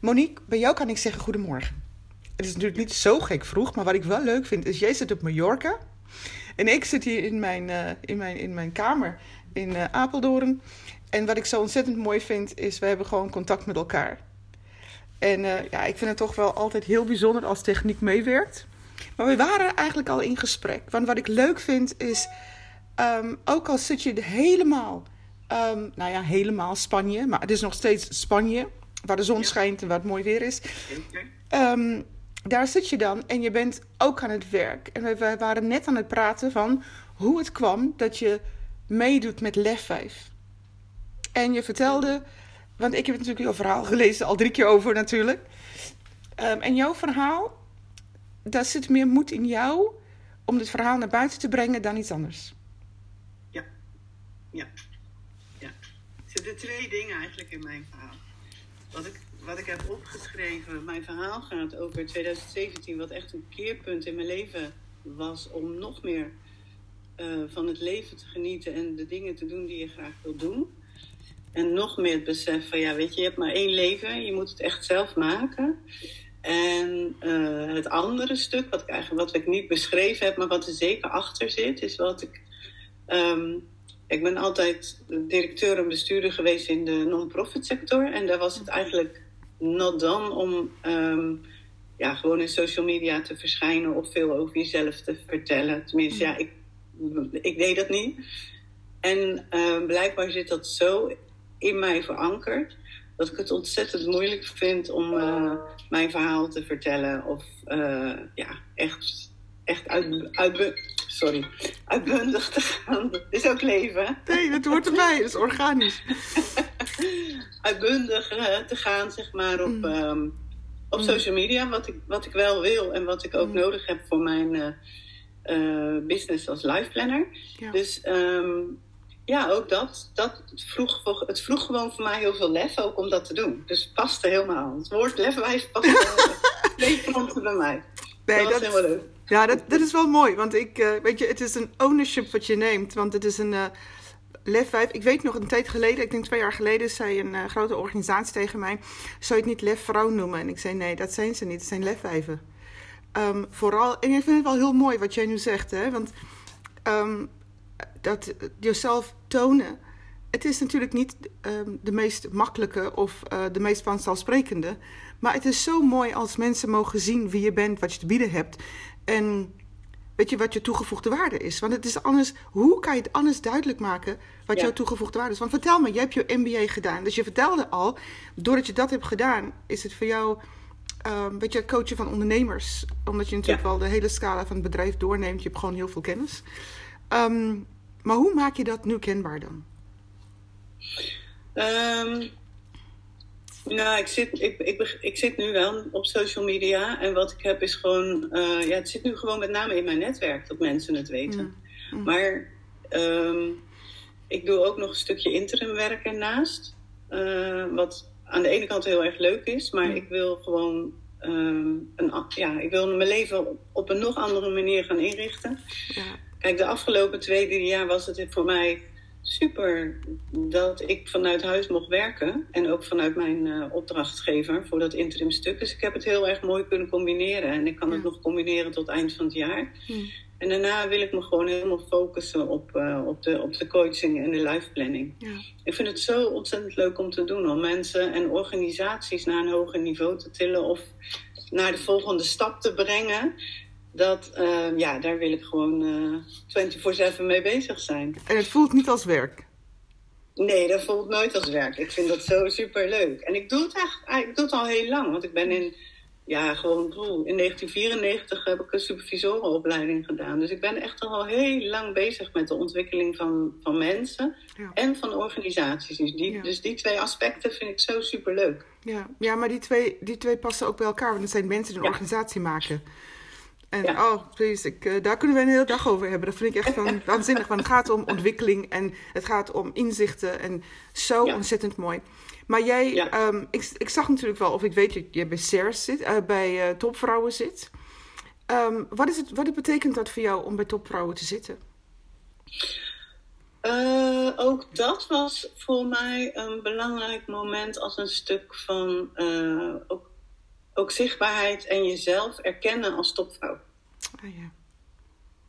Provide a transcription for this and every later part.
Monique, bij jou kan ik zeggen goedemorgen. Het is natuurlijk niet zo gek vroeg, maar wat ik wel leuk vind is, jij zit op Mallorca. En ik zit hier in mijn, uh, in mijn, in mijn kamer in uh, Apeldoorn. En wat ik zo ontzettend mooi vind, is we hebben gewoon contact met elkaar. En uh, ja, ik vind het toch wel altijd heel bijzonder als techniek meewerkt. Maar we waren eigenlijk al in gesprek. Want wat ik leuk vind is, um, ook al zit je helemaal, um, nou ja, helemaal Spanje, maar het is nog steeds Spanje, waar de zon schijnt en waar het mooi weer is. Um, daar zit je dan en je bent ook aan het werk. En we, we waren net aan het praten van hoe het kwam dat je meedoet met Lef 5. En je vertelde, want ik heb natuurlijk jouw verhaal gelezen, al drie keer over natuurlijk. Um, en jouw verhaal, daar zit meer moed in jou om dit verhaal naar buiten te brengen dan iets anders. Ja, ja, ja. Er zitten twee dingen eigenlijk in mijn verhaal. Wat ik, wat ik heb opgeschreven, mijn verhaal gaat over 2017, wat echt een keerpunt in mijn leven was om nog meer uh, van het leven te genieten en de dingen te doen die je graag wil doen. En nog meer het besef van, ja, weet je, je hebt maar één leven, je moet het echt zelf maken. En uh, het andere stuk, wat ik eigenlijk wat ik niet beschreven heb, maar wat er zeker achter zit, is wat ik. Um, ik ben altijd directeur en bestuurder geweest in de non-profit sector. En daar was het eigenlijk not dan om um, ja, gewoon in social media te verschijnen of veel over jezelf te vertellen. Tenminste, ja, ik, ik deed dat niet. En uh, blijkbaar zit dat zo in mij verankerd dat ik het ontzettend moeilijk vind om uh, mijn verhaal te vertellen. Of uh, ja, echt, echt uit, uit, sorry, uitbundig te gaan. Dat is ook leven. Nee, dat hoort erbij, dat is organisch. uitbundig uh, te gaan, zeg maar, op, mm. um, op mm. social media. Wat ik, wat ik wel wil en wat ik ook mm. nodig heb voor mijn business als life planner. Ja. Dus um, ja, ook dat. dat vroeg, het vroeg gewoon voor mij heel veel lef ook om dat te doen. Dus het paste helemaal. Het woord lefwijs paste twee fronten bij mij. Nee, dat, dat was helemaal leuk. Ja, dat, dat is wel mooi. Want ik, uh, weet je, het is een ownership wat je neemt. Want het is een uh, lef 5. Ik weet nog een tijd geleden, ik denk twee jaar geleden, zei een uh, grote organisatie tegen mij: Zou je het niet lef vrouw noemen? En ik zei: Nee, dat zijn ze niet. Het zijn lefwijven. Um, vooral, en ik vind het wel heel mooi wat jij nu zegt, hè? Want. Um, dat jezelf tonen. Het is natuurlijk niet um, de meest makkelijke of de meest vanzelfsprekende. Maar het is zo mooi als mensen mogen zien wie je bent, wat je te bieden hebt. En weet je wat je toegevoegde waarde is. Want het is anders. Hoe kan je het anders duidelijk maken wat ja. jouw toegevoegde waarde is? Want vertel me, jij hebt je MBA gedaan. Dus je vertelde al, doordat je dat hebt gedaan, is het voor jou. Um, weet je, coachen van ondernemers. Omdat je natuurlijk ja. wel de hele scala van het bedrijf doorneemt. Je hebt gewoon heel veel kennis. Um, maar hoe maak je dat nu kenbaar dan? Um, nou, ik zit, ik, ik, ik zit nu wel op social media. En wat ik heb is gewoon... Uh, ja, het zit nu gewoon met name in mijn netwerk dat mensen het weten. Mm. Mm. Maar um, ik doe ook nog een stukje interimwerk ernaast. Uh, wat aan de ene kant heel erg leuk is. Maar mm. ik wil gewoon... Um, een, ja, ik wil mijn leven op een nog andere manier gaan inrichten. Ja. Kijk, de afgelopen twee, drie jaar was het voor mij super dat ik vanuit huis mocht werken. En ook vanuit mijn uh, opdrachtgever voor dat interim stuk. Dus ik heb het heel erg mooi kunnen combineren. En ik kan ja. het nog combineren tot eind van het jaar. En daarna wil ik me gewoon helemaal focussen op, uh, op, de, op de coaching en de life planning. Ja. Ik vind het zo ontzettend leuk om te doen. Om mensen en organisaties naar een hoger niveau te tillen. Of naar de volgende stap te brengen dat, uh, ja, daar wil ik gewoon uh, 24-7 mee bezig zijn. En het voelt niet als werk? Nee, dat voelt nooit als werk. Ik vind dat zo super leuk. En ik doe het echt, ik doe het al heel lang. Want ik ben in, ja, gewoon, in 1994 heb ik een supervisorenopleiding gedaan. Dus ik ben echt al heel lang bezig met de ontwikkeling van, van mensen ja. en van organisaties. Dus die, ja. dus die twee aspecten vind ik zo super leuk. Ja, ja maar die twee, die twee passen ook bij elkaar. Want het zijn mensen die een ja. organisatie maken. En ja. oh, please, ik, uh, daar kunnen we een hele dag over hebben. Dat vind ik echt van, waanzinnig. Want het gaat om ontwikkeling en het gaat om inzichten. En zo ja. ontzettend mooi. Maar jij, ja. um, ik, ik zag natuurlijk wel, of ik weet dat je bij CERS zit, uh, bij uh, topvrouwen zit. Um, wat, is het, wat betekent dat voor jou om bij topvrouwen te zitten? Uh, ook dat was voor mij een belangrijk moment als een stuk van ook, ook, zichtbaarheid en jezelf erkennen als topvrouw. Ah, ja.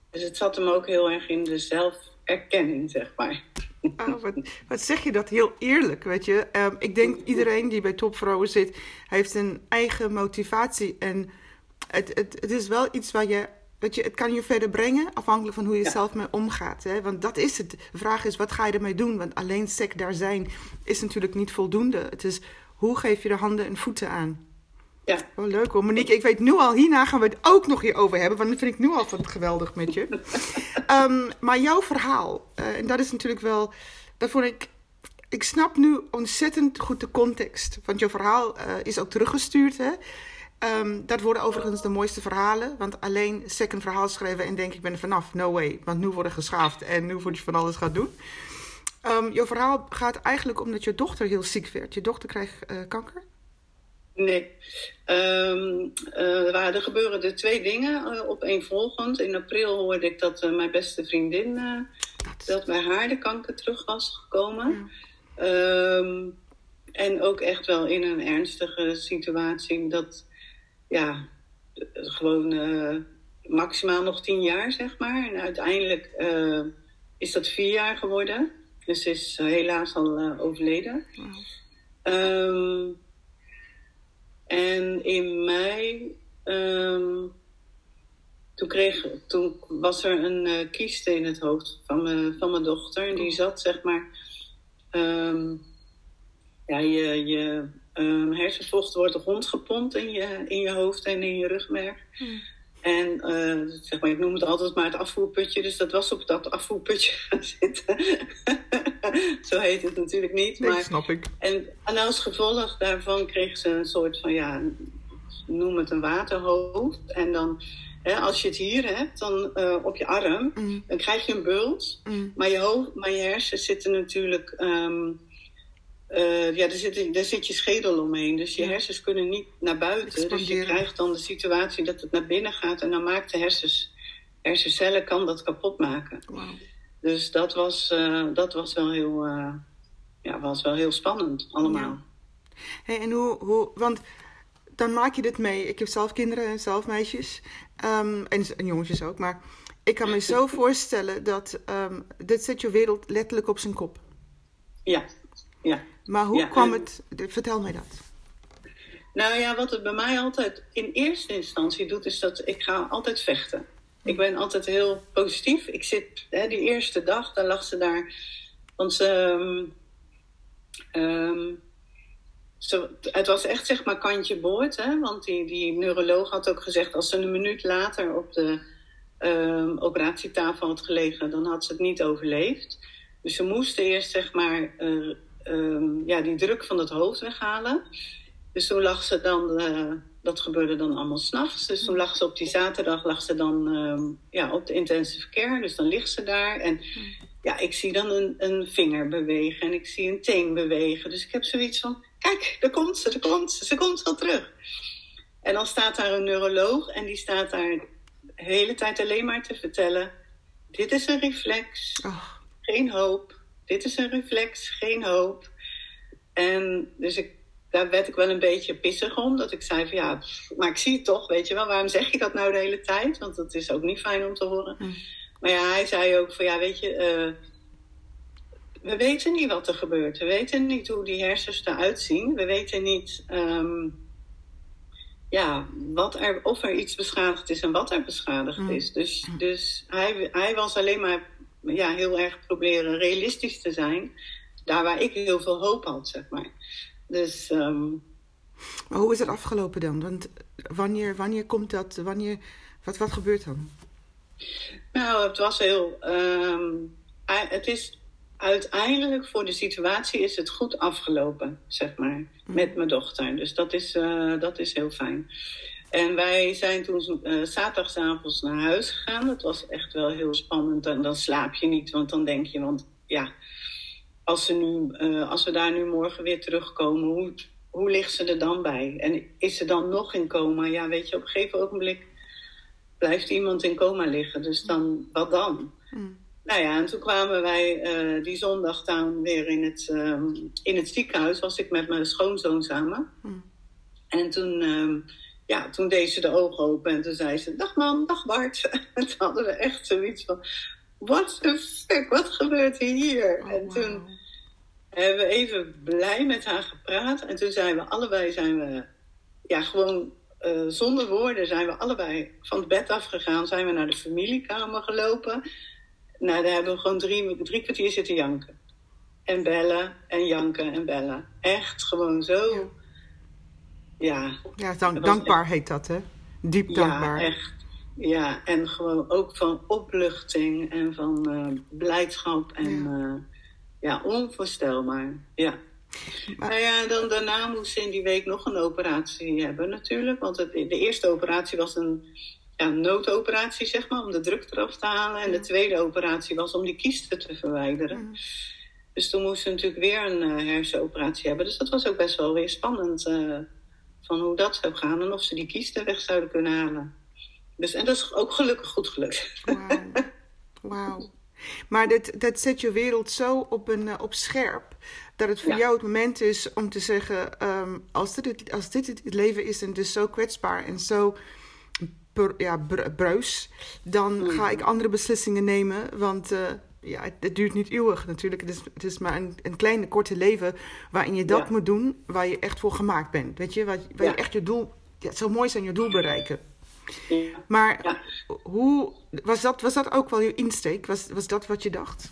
Dus het zat hem ook heel erg in de zelferkenning, zeg maar. Oh, wat, wat, zeg je dat heel eerlijk, weet je. Um, ik denk iedereen die bij topvrouwen zit, heeft een eigen motivatie. En het, het, het is wel iets waar je Weet je, het kan je verder brengen afhankelijk van hoe je ja. zelf mee omgaat. Hè? Want dat is het. De vraag is, wat ga je ermee doen? Want alleen sec daar zijn is natuurlijk niet voldoende. Het is, hoe geef je de handen en voeten aan? Ja. Oh, leuk hoor. Monique, ik weet nu al, hierna gaan we het ook nog hierover hebben. Want dat vind ik nu al geweldig met je. um, maar jouw verhaal, uh, en dat is natuurlijk wel... Dat vond ik... Ik snap nu ontzettend goed de context. Want jouw verhaal uh, is ook teruggestuurd, hè? Um, dat worden overigens de mooiste verhalen. Want alleen second verhaal schrijven en denk ik ben er vanaf. No way. Want nu worden geschaafd en nu word je van alles gaat doen. Um, jouw verhaal gaat eigenlijk omdat je dochter heel ziek werd. Je dochter krijgt uh, kanker? Nee. Um, uh, er gebeuren er twee dingen uh, opeenvolgend. In april hoorde ik dat uh, mijn beste vriendin... dat... dat bij haar de kanker terug was gekomen. Ja. Um, en ook echt wel in een ernstige situatie. Dat ja, gewoon maximaal nog tien jaar, zeg maar. En uiteindelijk is dat vier jaar geworden. Dus ze is helaas al overleden. Um, en in mei, um, toen, kreeg, toen was er een uh, kieste in het hoofd van, van mijn dochter. En die zat, zeg maar, um, ja, je, je um, hersenvocht wordt rondgepompt in je, in je hoofd en in je rugmerg. Hmm. En uh, zeg maar, ik noem het altijd maar het afvoerputje. Dus dat was op dat afvoerputje gaan zitten. Zo heet het natuurlijk niet. Nee, maar, snap ik. En, en als gevolg daarvan kreeg ze een soort van, ja, noem het een waterhoofd. En dan, hè, als je het hier hebt, dan uh, op je arm, mm. dan krijg je een bult. Mm. Maar, je hoofd, maar je hersens zitten natuurlijk... Um, uh, ja, daar zit, daar zit je schedel omheen. Dus je ja. hersens kunnen niet naar buiten. Dus je krijgt dan de situatie dat het naar binnen gaat. En dan maakt de hersens, hersencellen kan dat kapot maken. Wow. Dus dat was, uh, dat was, wel heel, uh, ja, was wel heel spannend allemaal. Ja. Hey, en hoe, hoe, want dan maak je dit mee. Ik heb zelf kinderen en zelf meisjes. Um, en, en jongetjes ook. Maar ik kan me zo voorstellen dat um, dit zet je wereld letterlijk op zijn kop. Ja, ja. Maar hoe ja, kwam en- het... Vertel mij dat. Nou ja, wat het bij mij altijd in eerste instantie doet, is dat ik ga altijd vechten. Ik ben altijd heel positief. Ik zit, hè, die eerste dag, dan lag ze daar. Want ze, um, um, ze, het was echt zeg maar kantje boord. Hè? Want die, die neuroloog had ook gezegd, als ze een minuut later op de um, operatietafel had gelegen, dan had ze het niet overleefd. Dus ze moesten eerst zeg maar uh, um, ja, die druk van het hoofd weghalen. Dus toen lag ze dan, uh, dat gebeurde dan allemaal s'nachts. Dus toen lag ze op die zaterdag lag ze dan um, ja, op de intensive care. Dus dan ligt ze daar. En ja, ik zie dan een, een vinger bewegen en ik zie een teen bewegen. Dus ik heb zoiets van, kijk, daar komt ze, daar komt ze, ze komt wel terug. En dan staat daar een neuroloog en die staat daar de hele tijd alleen maar te vertellen... dit is een reflex, Oh, geen hoop. Dit is een reflex, geen hoop. En dus ik, daar werd ik wel een beetje pissig om. Dat ik zei van ja, pff, maar ik zie het toch, weet je wel. Waarom zeg je dat nou de hele tijd? Want dat is ook niet fijn om te horen. Mm. Maar ja, hij zei ook van ja, weet je... Uh, we weten niet wat er gebeurt. We weten niet hoe die hersens eruit zien. We weten niet... Um, ja, wat er, of er iets beschadigd is en wat er beschadigd Mm. is. Dus, dus hij, hij was alleen maar ja, heel erg proberen realistisch te zijn. Daar waar ik heel veel hoop had, zeg maar. Dus, um, Maar hoe is het afgelopen dan? Want wanneer, wanneer komt dat? Wanneer, wat, wat gebeurt dan? nou, het was heel... Um, het is uiteindelijk voor de situatie is het goed afgelopen, zeg maar. Met mijn dochter. Dus dat is, uh, dat is heel fijn. En wij zijn toen uh, zaterdagavond naar huis gegaan. Dat was echt wel heel spannend. En dan slaap je niet, want dan denk je, want ja, als, ze nu, uh, als we daar nu morgen weer terugkomen, hoe, hoe ligt ze er dan bij? En is ze dan nog in coma? Ja, weet je, op een gegeven ogenblik blijft iemand in coma liggen. Dus dan, wat dan? Mm. nou ja, en toen kwamen wij uh, die zondag dan weer in het, um, in het ziekenhuis. Was ik met mijn schoonzoon samen. Mm. En toen, um, ja, toen deed ze de ogen open en toen zei ze: Dag man, dag Bart. en toen hadden we echt zoiets van: What the fuck, wat gebeurt hier? Oh, en toen hebben we even blij met haar gepraat. En toen zijn we allebei, zijn we, ja, gewoon uh, zonder woorden, zijn we allebei van het bed afgegaan. Zijn we naar de familiekamer gelopen. Nou, daar hebben we gewoon drie, drie kwartier zitten janken. En bellen en janken en bellen. Echt gewoon zo. Ja. Ja, dank, dankbaar heet dat, hè? Diep dankbaar. Ja, echt. Ja, en gewoon ook van opluchting en van uh, blijdschap en ja, uh, ja onvoorstelbaar. Ja. Maar... Nou ja, dan, daarna moest ze in die week nog een operatie hebben natuurlijk. Want het, de eerste operatie was een ja, noodoperatie, zeg maar, om de druk eraf te halen. En de tweede operatie was om die kiesten te verwijderen. Dus toen moest ze natuurlijk weer een uh, hersenoperatie hebben. Dus dat was ook best wel weer spannend van hoe dat zou gaan en of ze die kiesten weg zouden kunnen halen. Dus, en dat is ook gelukkig goed gelukt. Wauw. Wow. Maar dit, dat zet je wereld zo op, een, uh, op scherp. Dat het voor jou het moment is om te zeggen: um, als, dit, als dit het leven is en is zo kwetsbaar en zo ja, bruis, dan mm. ga ik andere beslissingen nemen. Want uh, ja, het, duurt niet eeuwig natuurlijk. Het is, het is maar een, een kleine, korte leven waarin je dat moet doen waar je echt voor gemaakt bent. Weet je, waar, waar je echt je doel, ja, het zou mooi zijn je doel bereiken. Maar hoe, was, dat, was dat ook wel je insteek? Was, was dat wat je dacht?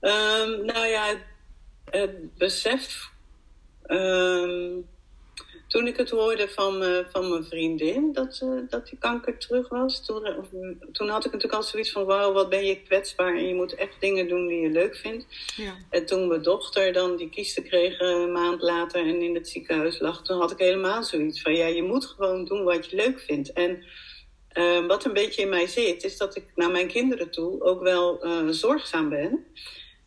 Um, nou ja, het besef. Um, toen ik het hoorde van, uh, van mijn vriendin dat, uh, dat die kanker terug was, toen, uh, toen had ik natuurlijk al zoiets van: wauw, wat ben je kwetsbaar en je moet echt dingen doen die je leuk vindt. Ja. En toen mijn dochter dan die kiesten kreeg een maand later en in het ziekenhuis lag, toen had ik helemaal zoiets van: ja, je moet gewoon doen wat je leuk vindt. En wat een beetje in mij zit, is dat ik naar mijn kinderen toe ook wel zorgzaam ben.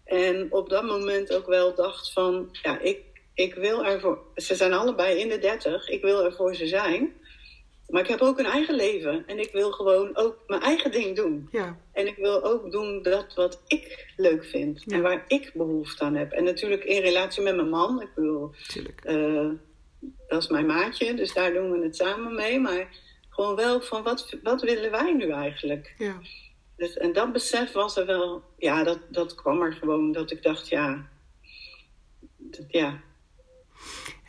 En op dat moment ook wel dacht van, ja, ik ik wil ervoor. Ze zijn allebei in de dertig. Ik wil er voor ze zijn. Maar ik heb ook een eigen leven. En ik wil gewoon ook mijn eigen ding doen. Ja. En ik wil ook doen dat wat ik leuk vind. En waar ik behoefte aan heb. En natuurlijk in relatie met mijn man. Ik bedoel, uh, dat is mijn maatje. Dus daar doen we het samen mee. Maar gewoon wel van wat, wat willen wij nu eigenlijk? Ja. Dus, en dat besef was er wel. Ja, dat, dat kwam er gewoon. Dat ik dacht, ja. Dat, ja,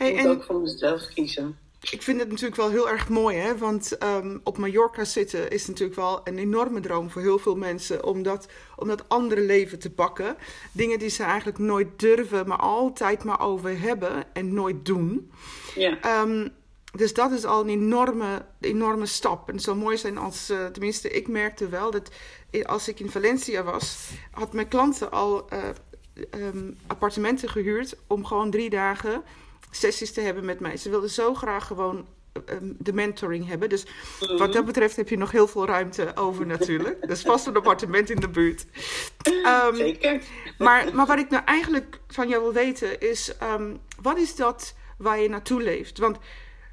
Hey, en ook voor mezelf kiezen. Ik vind het natuurlijk wel heel erg mooi, hè? want um, op Mallorca zitten is natuurlijk wel een enorme droom voor heel veel mensen om dat, om dat andere leven te pakken. Dingen die ze eigenlijk nooit durven, maar altijd maar over hebben en nooit doen. Ja. Um, dus dat is al een enorme, enorme stap. En het zou mooi zijn als, uh, tenminste, ik merkte wel dat als ik in Valencia was, had mijn klanten al uh, um, appartementen gehuurd om gewoon drie dagen sessies te hebben met mij. Ze wilden zo graag gewoon um, de mentoring hebben. Dus wat dat mhm. betreft heb je nog heel veel ruimte over natuurlijk. Dus vast een appartement in de buurt. Um, Zeker. Maar, maar wat ik nou eigenlijk van jou wil weten is... Um, wat is dat waar je naartoe leeft? Want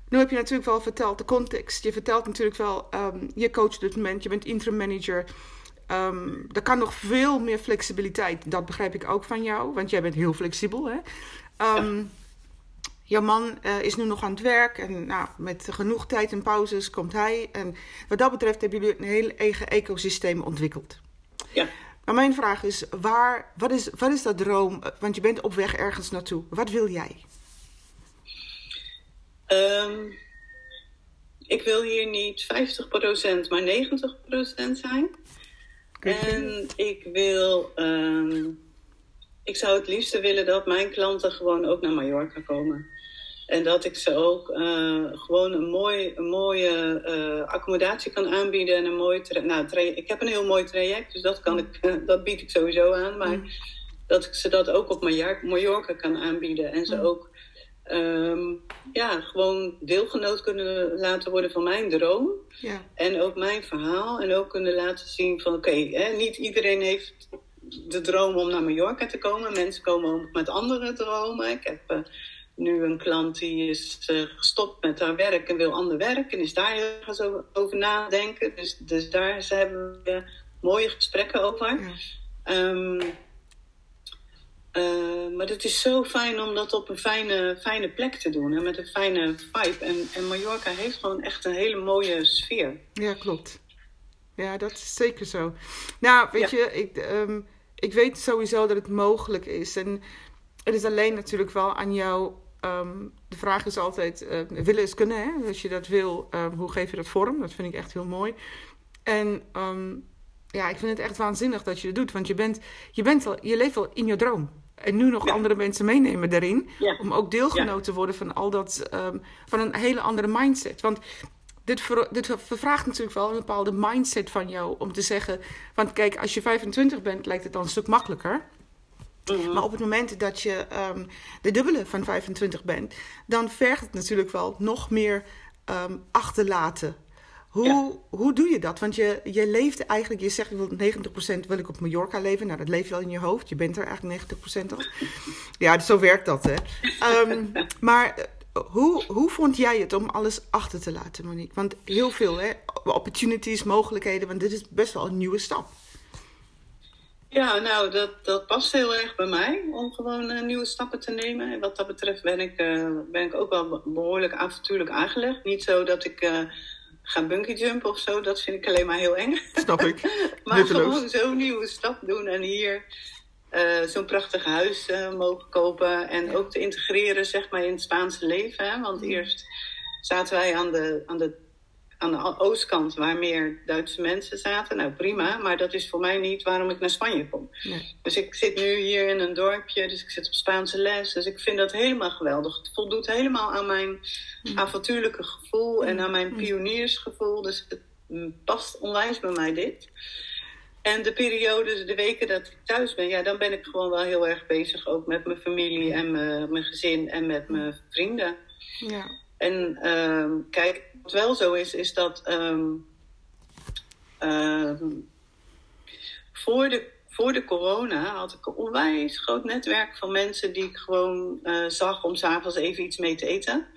nu heb je natuurlijk wel verteld de context. Je vertelt natuurlijk wel... je coacht het moment, je bent interim manager... Um, er kan nog veel meer flexibiliteit. Dat begrijp ik ook van jou, want jij bent heel flexibel. Hè? Um. Jouw man uh, is nu nog aan het werk en nou, met genoeg tijd en pauzes komt hij. En wat dat betreft hebben jullie een heel eigen ecosysteem ontwikkeld. Ja. Maar mijn vraag is, waar, wat, is wat is dat droom? Want je bent op weg ergens naartoe. Wat wil jij? Um, ik wil hier niet 50% maar 90% zijn. En ik wil, um, ik zou het liefste willen dat mijn klanten gewoon ook naar Mallorca komen. En dat ik ze ook uh, gewoon een, mooi, een mooie uh, accommodatie kan aanbieden. En een mooi nou, ik heb een heel mooi traject, dus dat, kan ik, dat bied ik sowieso aan. Maar mm. dat ik ze dat ook op Mallorca kan aanbieden. En ze mm. ook um, ja, gewoon deelgenoot kunnen laten worden van mijn droom. Ja. En ook mijn verhaal. En ook kunnen laten zien van oké, okay, niet iedereen heeft de droom om naar Mallorca te komen. Mensen komen ook met andere dromen. Ik heb nu een klant die is uh, gestopt met haar werk en wil ander werk. En is daar ergens over nadenken. Dus, dus daar hebben we mooie gesprekken over. Ja. Ehm, eh, maar het is zo fijn om dat op een fijne, fijne plek te doen. En met een fijne vibe. En, en Mallorca heeft gewoon echt een hele mooie sfeer. Ja, klopt. Ja, dat is zeker zo. Nou, weet Ja. je, ik, ehm, ik weet sowieso dat het mogelijk is. En het is alleen natuurlijk wel aan jou. Ehm, de vraag is altijd: eh, willen is kunnen. Hè? Als je dat wil, ehm, hoe geef je dat vorm? Dat vind ik echt heel mooi. En ja, ik vind het echt waanzinnig dat je het doet. Want je, bent, je, bent al, je leeft al in je droom. En nu nog Ja. andere mensen meenemen daarin. Ja. Om ook deelgenoot te worden van al dat. van een hele andere mindset. Want dit, ver, dit vervraagt natuurlijk wel een bepaalde mindset van jou. Om te zeggen. Want kijk, als je 25 bent, lijkt het dan een stuk makkelijker. Mhm. Maar op het moment dat je ehm, de dubbele van 25 bent, dan vergt het natuurlijk wel nog meer ehm, achterlaten. Hoe, Ja. hoe doe je dat? Want je, je leeft eigenlijk, je zegt je wil 90% wil ik op Mallorca leven. Nou, dat leef je al in je hoofd. Je bent er eigenlijk 90% al. Ja, zo werkt dat, hè. Ehm, maar eh, hoe, hoe vond jij het om alles achter te laten, Monique? Want heel veel, hè, opportunities, mogelijkheden, want dit is best wel een nieuwe stap. Ja, nou, dat, dat past heel erg bij mij om gewoon eh, nieuwe stappen te nemen. En wat dat betreft ben ik, eh, ben ik ook wel behoorlijk avontuurlijk aangelegd. Niet zo dat ik eh, ga bungeejumpen of zo, dat vind ik alleen maar heel eng. Snap ik. Maar Nutteloos. gewoon zo'n nieuwe stap doen en hier zo'n prachtig huis mogen kopen. En ook te integreren zeg maar, in het Spaanse leven. Hè? Want eerst zaten wij aan de, aan, de, aan de oostkant waar meer Duitse mensen zaten. Nou prima, maar dat is voor mij niet waarom ik naar Spanje kom. Nee. Dus ik zit nu hier in een dorpje, dus ik zit op Spaanse les. Dus ik vind dat helemaal geweldig. Het voldoet helemaal aan mijn avontuurlijke gevoel en aan mijn pioniersgevoel. Dus het mm, past onwijs bij mij dit. En de periodes, de weken dat ik thuis ben, ja, dan ben ik gewoon wel heel erg bezig. Ook met mijn familie en mijn, mijn gezin en met mijn vrienden. Ja. En ehm, kijk, wat wel zo is, is dat ehm, ehm, voor, de, voor de corona had ik een onwijs groot netwerk van mensen die ik gewoon eh, zag om s'avonds even iets mee te eten.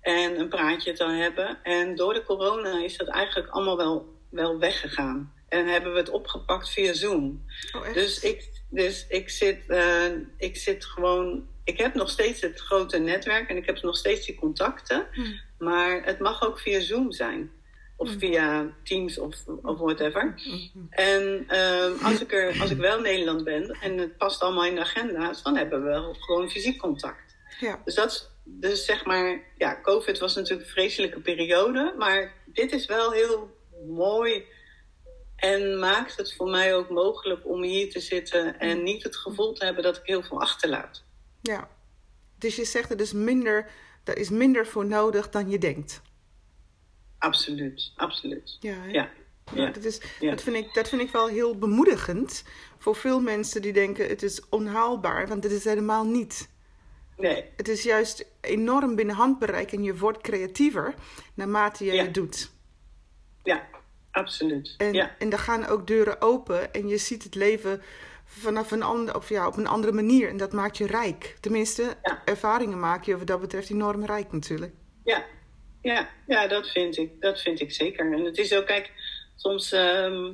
En een praatje te hebben. En door de corona is dat eigenlijk allemaal wel, wel weggegaan. En hebben we het opgepakt via Zoom. Oh? Dus ik, dus ik, zit, eh, ik zit gewoon. Ik heb nog steeds het grote netwerk en ik heb nog steeds die contacten. Hmm. Maar het mag ook via Zoom zijn. Of via Teams of, of whatever. Mhm. En ehm, als, ik er, als ik wel in Nederland ben en het past allemaal in de agenda's, dan hebben we wel gewoon fysiek contact. Ja. Dus dat is, dus zeg maar, ja, COVID was natuurlijk een vreselijke periode, maar dit is wel heel mooi en maakt het voor mij ook mogelijk om hier te zitten en niet het gevoel te hebben dat ik heel veel achterlaat. Ja. Dus je zegt er is minder, er is minder voor nodig dan je denkt. Absoluut, absoluut. Ja, hè? Ja, dat, is, Ja. dat, vind ik, dat vind ik wel heel bemoedigend voor veel mensen die denken het is onhaalbaar, want het is helemaal niet. Nee, Het is juist enorm binnen handbereik en je wordt creatiever naarmate je Ja. het doet. ja, absoluut. En, Ja, en daar gaan ook deuren open en je ziet het leven vanaf een ander, of ja, op een andere manier. En dat maakt je rijk. Tenminste, Ja. ervaringen maak je wat dat betreft enorm rijk natuurlijk. ja, ja, ja, dat vind ik. Dat vind ik zeker. En het is ook, kijk, soms. ehm,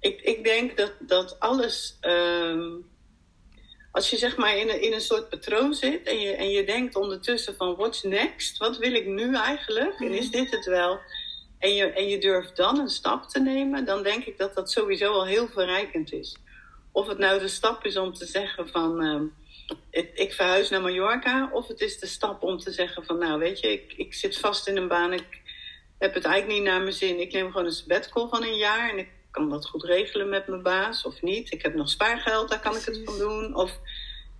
ik, ik denk dat, dat alles. ehm, als je zeg maar in een, in een soort patroon zit en je, en je denkt ondertussen van what's next? Wat wil ik nu eigenlijk? En is dit het wel? En je, en je durft dan een stap te nemen, dan denk ik dat dat sowieso al heel verrijkend is. Of het nou de stap is om te zeggen van ehm, ik, ik verhuis naar Mallorca, of het is de stap om te zeggen van nou weet je, ik, ik zit vast in een baan, ik heb het eigenlijk niet naar mijn zin. Ik neem gewoon een sabbatical van een jaar en ik kan dat goed regelen met mijn baas of niet. Ik heb nog spaargeld, daar kan ik het van doen. Of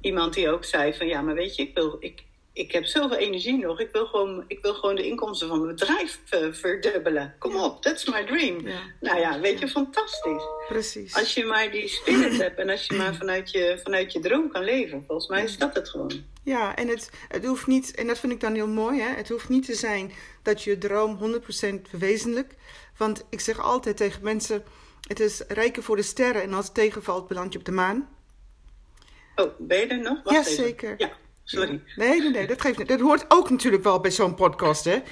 iemand die ook zei van ja, maar weet je, ik, wil, ik, ik heb zoveel energie nog. Ik wil gewoon, ik wil gewoon de inkomsten van mijn bedrijf eh, verdubbelen. Kom Ja. op, that's my dream. Ja. Nou ja, weet je, fantastisch. Precies. Als je maar die spirit hebt en als je maar vanuit je, vanuit je droom kan leven. Volgens mij is dat het gewoon. Ja, en het, het hoeft niet, en dat vind ik dan heel mooi, hè? het hoeft niet te zijn dat je droom 100% verwezenlijkt. Want ik zeg altijd tegen mensen, het is rijken voor de sterren en als het tegenvalt beland je op de maan. Oh, ben je er nog? Wacht Ja, even. zeker. Ja, Sorry. Nee, nee, nee, dat geeft niet. Dat hoort ook natuurlijk wel bij zo'n podcast, hè?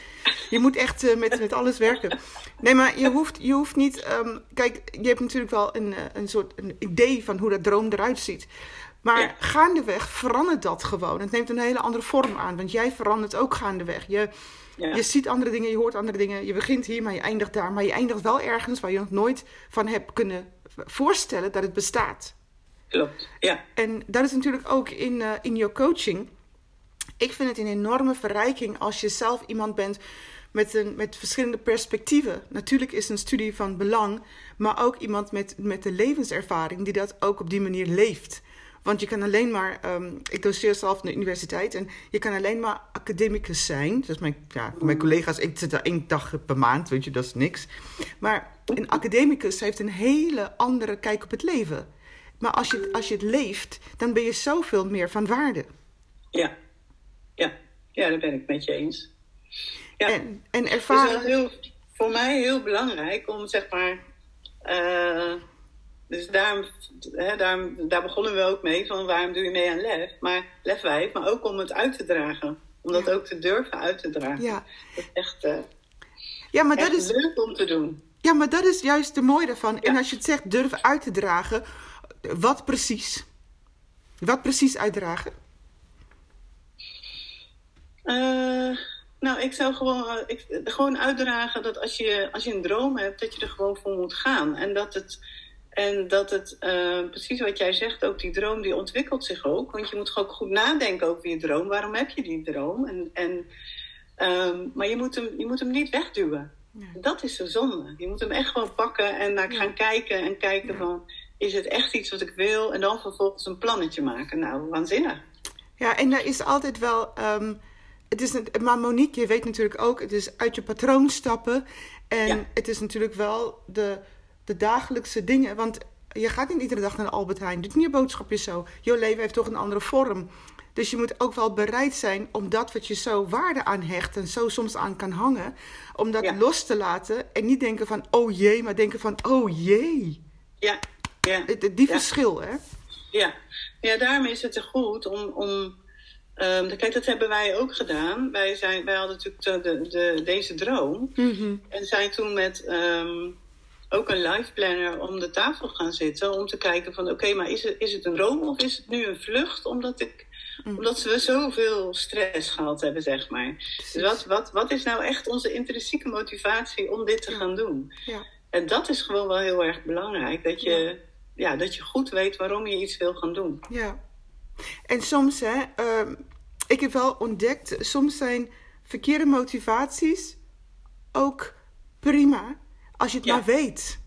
Je moet echt uh, met, met alles werken. Nee, maar je hoeft, je hoeft niet. Um, kijk, je hebt natuurlijk wel een, een soort een idee van hoe dat droom eruit ziet. Maar ja. gaandeweg verandert dat gewoon. Het neemt een hele andere vorm aan, want jij verandert ook gaandeweg. Je, ja. je ziet andere dingen, je hoort andere dingen. Je begint hier, maar je eindigt daar. Maar je eindigt wel ergens waar je nog nooit van hebt kunnen voorstellen dat het bestaat. Klopt, ja. En dat is natuurlijk ook in, uh, in jouw coaching. Ik vind het een enorme verrijking als je zelf iemand bent met, een, met verschillende perspectieven. Natuurlijk is een studie van belang, maar ook iemand met, met de levenservaring die dat ook op die manier leeft. Want je kan alleen maar, um, ik doseer zelf aan de universiteit en je kan alleen maar academicus zijn. Dus mijn, ja, mijn collega's, ik zit daar één dag per maand, weet je, dat is niks. Maar een academicus heeft een hele andere kijk op het leven. Maar als je, als je het leeft, dan ben je zoveel meer van waarde. Ja, ja, ja daar ben ik met je eens. Ja. En, en ervaren... Het is heel, voor mij heel belangrijk om, zeg maar... Uh, dus daar, hè, daar, daar begonnen we ook mee, van waarom doe je mee aan lef? Maar lefwijf, maar ook om het uit te dragen. Om dat ook te durven uit te dragen. Ja. Dat is echt, uh, ja, maar echt dat is, leuk om te doen. Ja, maar dat is juist de mooie daarvan. En als je het zegt durven uit te dragen, wat precies? Wat precies uitdragen? Uh, nou, ik zou gewoon, uh, ik, gewoon uitdragen dat als je, als je een droom hebt, dat je er gewoon voor moet gaan. En dat het, en dat het uh, precies wat jij zegt, ook die droom die ontwikkelt zich ook. Want je moet ook goed nadenken over je droom. Waarom heb je die droom? En, en, um, maar je moet, hem, je moet hem niet wegduwen. Ja. Dat is de zonde. Je moet hem echt gewoon pakken en naar gaan ja. kijken en kijken ja. van is het echt iets wat ik wil? En dan vervolgens een plannetje maken. Nou, waanzinnig. Ja, en daar is altijd wel. Um, het is een, maar Monique, je weet natuurlijk ook, het is uit je patroon stappen. En ja. het is natuurlijk wel de, de dagelijkse dingen. Want je gaat niet iedere dag naar Albert Heijn. Doet niet je boodschapje zo. Jouw leven heeft toch een andere vorm. Dus je moet ook wel bereid zijn om dat wat je zo waarde aan hecht en zo soms aan kan hangen, om dat ja. los te laten en niet denken van oh jee, maar denken van oh jee. Ja, ja. Die verschil, hè? Ja. ja, daarom is het goed om. om um, kijk, dat hebben wij ook gedaan. Wij, zijn, wij hadden natuurlijk de, de, de deze droom. Mm-hmm. En zijn toen met um, ook een life planner om de tafel gaan zitten. Om te kijken van oké, okay, maar is het, is het een droom of is het nu een vlucht? Omdat, ik, mm. omdat we zoveel stress gehad hebben, zeg maar. Dus wat, wat, wat is nou echt onze intrinsieke motivatie om dit te ja. gaan doen? Ja. En dat is gewoon wel heel erg belangrijk. Dat je, ja. dat je goed weet waarom je iets wil gaan doen. Ja. En soms, hè, uh, ik heb wel ontdekt, soms zijn verkeerde motivaties ook prima. Als je het Ja. maar weet.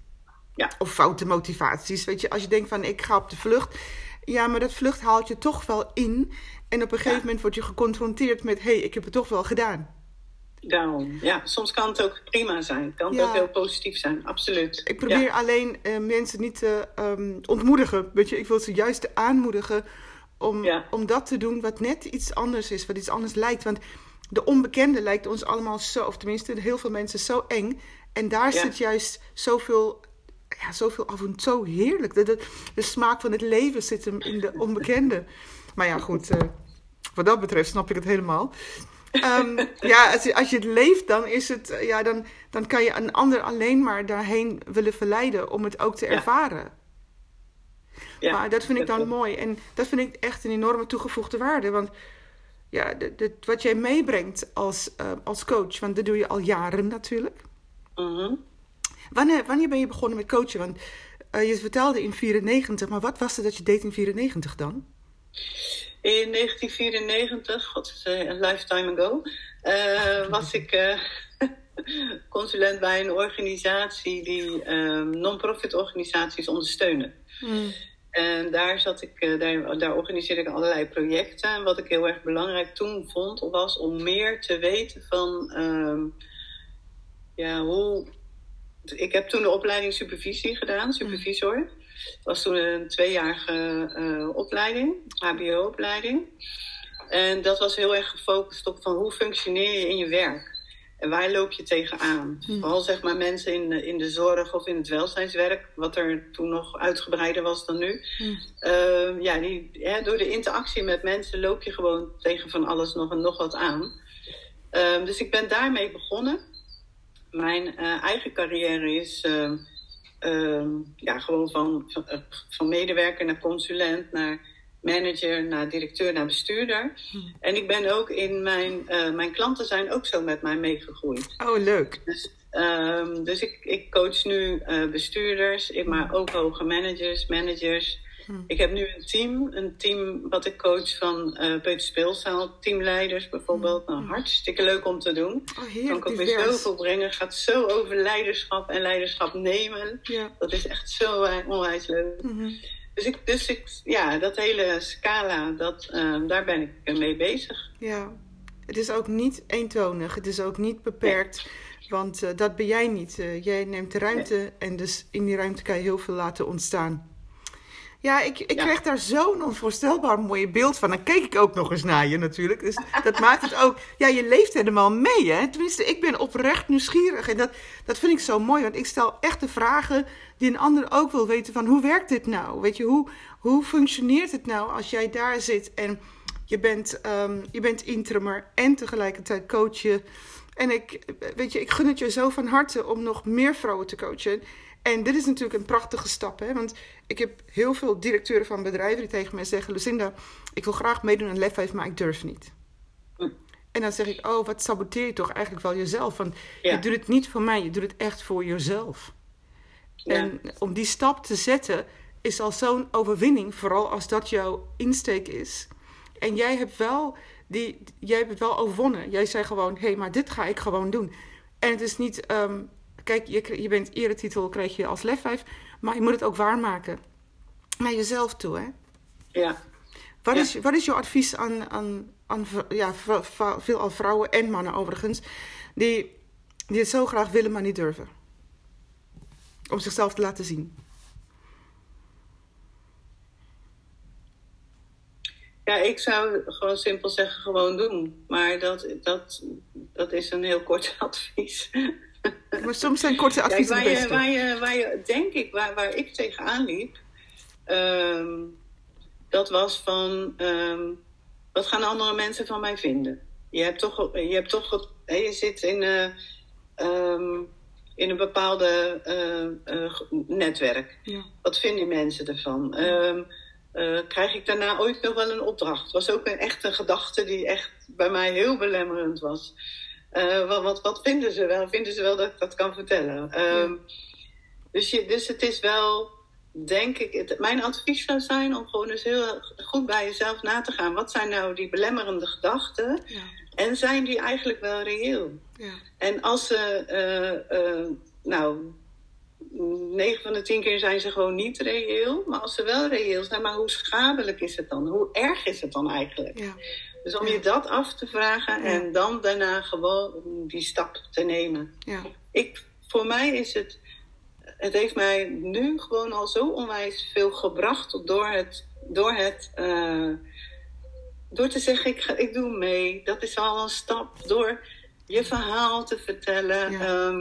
Ja. Of foute motivaties. Weet je, als je denkt van ik ga op de vlucht. Ja, maar dat vlucht haalt je toch wel in. En op een gegeven Ja. moment word je geconfronteerd met: hé, hey, ik heb het toch wel gedaan. Daarom. Ja, soms kan het ook prima zijn. Kan het Ja. ook heel positief zijn. Absoluut. Ik probeer Ja. alleen eh, mensen niet te ehm, ontmoedigen. Weet je, ik wil ze juist aanmoedigen om, Ja. om dat te doen wat net iets anders is, wat iets anders lijkt. Want de onbekende lijkt ons allemaal zo, of tenminste heel veel mensen zo eng. En daar zit juist zoveel, ja, zoveel af en toe heerlijk. De, de, de smaak van het leven zit hem in de onbekende. Maar ja, goed, eh, wat dat betreft snap ik het helemaal. Ehm, ja, als je, als je het leeft, dan, is het, eh, ja, dan, dan kan je een ander alleen maar daarheen willen verleiden om het ook te ervaren. Ja. Maar dat vind ik dan mooi. En dat vind ik echt een enorme toegevoegde waarde. Want ja, de, de, wat jij meebrengt als, uh, als coach, want dat doe je al jaren natuurlijk. Mhm. Wanneer, wanneer ben je begonnen met coachen? Want uh, je vertelde in 94, maar wat was het dat je deed in 94 dan? In 1994, god, het is een lifetime ago, uh, was ik uh, consulent bij een organisatie die um, non-profit organisaties ondersteunen. Mm. En daar, zat ik, daar, daar organiseerde ik allerlei projecten. En wat ik heel erg belangrijk toen vond, was om meer te weten van um, ja, hoe. Ik heb toen de opleiding supervisie gedaan, supervisor. Het was toen een tweejarige uh, opleiding, HBO-opleiding. En dat was heel erg gefocust op van hoe functioneer je in je werk. En waar loop je tegenaan? Hm. Vooral zeg maar mensen in, de- in de zorg of in het welzijnswerk, wat er toen nog uitgebreider was dan nu. Hm. Ehm, ja, die, hè, door de interactie met mensen loop je gewoon tegen van alles nog en nog wat aan. Ehm, dus ik ben daarmee begonnen. Mijn eh, eigen carrière is ehm, ja, gewoon van, van, eh, van medewerker naar consulent, naar manager, naar directeur, naar bestuurder. En ik ben ook in mijn, eh, mijn klanten zijn ook zo met mij meegegroeid. Oh, leuk. Dus, ehm, dus ik, ik coach nu eh, bestuurders, maar ook hoge managers, managers. Hm. Ik heb nu een team, een team wat ik coach van eh Peuterspeelzaal, teamleiders bijvoorbeeld. Nou, hartstikke leuk om te doen. Oh, Kan ik ook weer zoveel brengen. Gaat zo over leiderschap en leiderschap nemen. Ja. Dat is echt zo eh, onwijs leuk. Mhm. Dus ik, dus ik, ja, dat hele scala, dat, ehm, daar ben ik mee bezig. Ja, het is ook niet eentonig. Het is ook niet beperkt. Want eh, dat ben jij niet. Eh, jij neemt de ruimte en dus in die ruimte kan je heel veel laten ontstaan. Ja, ik, ik Ja. kreeg daar zo'n onvoorstelbaar mooie beeld van. Dan keek ik ook nog eens naar je natuurlijk. Dus dat maakt het ook... Ja, je leeft helemaal mee, hè. Tenminste, ik ben oprecht nieuwsgierig. En dat, dat vind ik zo mooi. Want ik stel echt de vragen die een ander ook wil weten. Van hoe werkt dit nou? Weet je, hoe, hoe functioneert het nou als jij daar zit en... Je bent, ehm, je bent en tegelijkertijd coach je. En ik, weet je, ik gun het je zo van harte om nog meer vrouwen te coachen. En dit is natuurlijk een prachtige stap, hè? Want ik heb heel veel directeuren van bedrijven die tegen mij zeggen: Lucinda, ik wil graag meedoen aan Lef 5, maar ik durf niet. Hm. En dan zeg ik: Oh, wat saboteer je toch eigenlijk wel jezelf? Want Ja. je doet het niet voor mij, je doet het echt voor jezelf. Ja. En om die stap te zetten is al zo'n overwinning, vooral als dat jouw insteek is. En jij hebt wel, die, jij hebt het wel overwonnen. Jij zei gewoon, hé, hey, maar dit ga ik gewoon doen. En het is niet, ehm, kijk, je, je bent eretitel, krijg je als lefwijf, maar je moet het ook waarmaken. Naar jezelf toe, hè. Ja. Wat, Ja. is, wat is jouw advies aan, aan, aan ja, veelal vrouwen en mannen overigens, die, die het zo graag willen, maar niet durven? Om zichzelf te laten zien. Ja, ik zou gewoon simpel zeggen, gewoon doen. Maar dat, dat, dat is een heel kort advies. Maar soms zijn korte Kijk, adviezen waar het je, waar, je, waar je, denk ik, waar, waar ik tegenaan liep, ehm, dat was van, ehm, wat gaan andere mensen van mij vinden? Je hebt toch, je, hebt toch je zit in, eh, ehm, in een bepaalde eh, eh, netwerk. Ja. Wat vinden mensen ervan? Ehm, eh, krijg ik daarna ooit nog wel een opdracht? was ook een, echt een gedachte die echt bij mij heel belemmerend was. Eh, wat, wat, wat vinden ze wel? Vinden ze wel dat ik dat kan vertellen? Ehm, dus, je, dus het is wel, denk ik, het, mijn advies zou zijn om gewoon eens heel goed bij jezelf na te gaan. Wat zijn nou die belemmerende gedachten? Ja. En zijn die eigenlijk wel reëel? Ja. En als ze, eh, nou, 9 van de 10 keer zijn ze gewoon niet reëel. Maar als ze wel reëel zijn, maar hoe schadelijk is het dan? Hoe erg is het dan eigenlijk? Ja. Dus om Ja. je dat af te vragen Ja. en dan daarna gewoon die stap te nemen. Ja. Ik, voor mij is het, het heeft mij nu gewoon al zo onwijs veel gebracht door het, door het, eh, door te zeggen ik, ga, ik doe mee. Dat is al een stap door je verhaal te vertellen. Ja.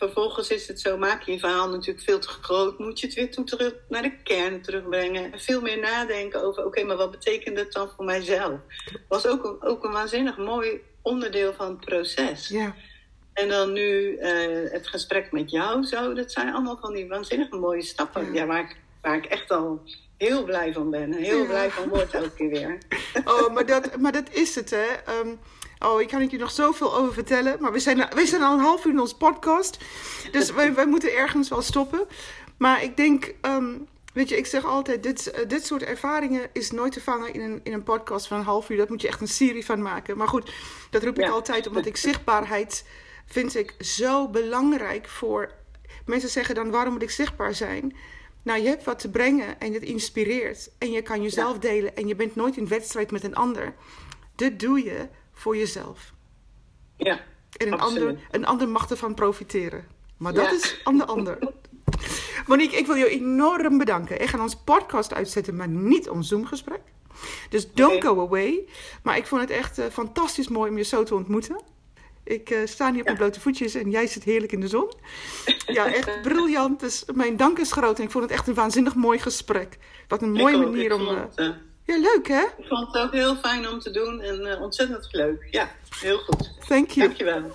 Vervolgens is het zo, maak je je verhaal natuurlijk veel te groot. Moet je het weer toe terug naar de kern terugbrengen. En veel meer nadenken over, oké, maar wat betekent het dan voor mijzelf? Was ook een, ook een waanzinnig mooi onderdeel van het proces. Ja. En dan nu eh, het gesprek met jou zo. Dat zijn allemaal van die waanzinnig mooie stappen. Ja. Ja. waar, ik, waar ik echt al heel blij van ben. Heel Ja. blij van word elke keer weer. Oh, maar dat, maar dat is het, hè. Ehm, oh, ik kan het je nog zoveel over vertellen. Maar we zijn, we zijn al een half uur in onze podcast. Dus wij, wij moeten ergens wel stoppen. Maar ik denk, ehm, weet je, ik zeg altijd... Dit, dit soort ervaringen is nooit te vangen in een, in een podcast van een half uur. Dat moet je echt een serie van maken. Maar goed, dat roep ik altijd omdat ik zichtbaarheid... vind ik zo belangrijk voor... Mensen zeggen dan, waarom moet ik zichtbaar zijn? Nou, je hebt wat te brengen en het inspireert. En je kan jezelf delen en je bent nooit in wedstrijd met een ander. Dit doe je voor jezelf. Ja. En een, ander, een ander mag ervan profiteren. Maar dat is aan de ander. Monique, ik wil je enorm bedanken. Ik ga ons podcast uitzetten, maar niet ons Zoom-gesprek. Dus don't go away. Maar ik vond het echt eh, fantastisch mooi om je zo te ontmoeten. Ik eh, sta hier op mijn blote voetjes en jij zit heerlijk in de zon. Ja, echt briljant. Dus mijn dank is groot en ik vond het echt een waanzinnig mooi gesprek. Wat een mooie manier om. Eh, ja, leuk hè? Ik vond het ook heel fijn om te doen en eh, ontzettend leuk. Ja, heel goed. Thank you. Dankjewel.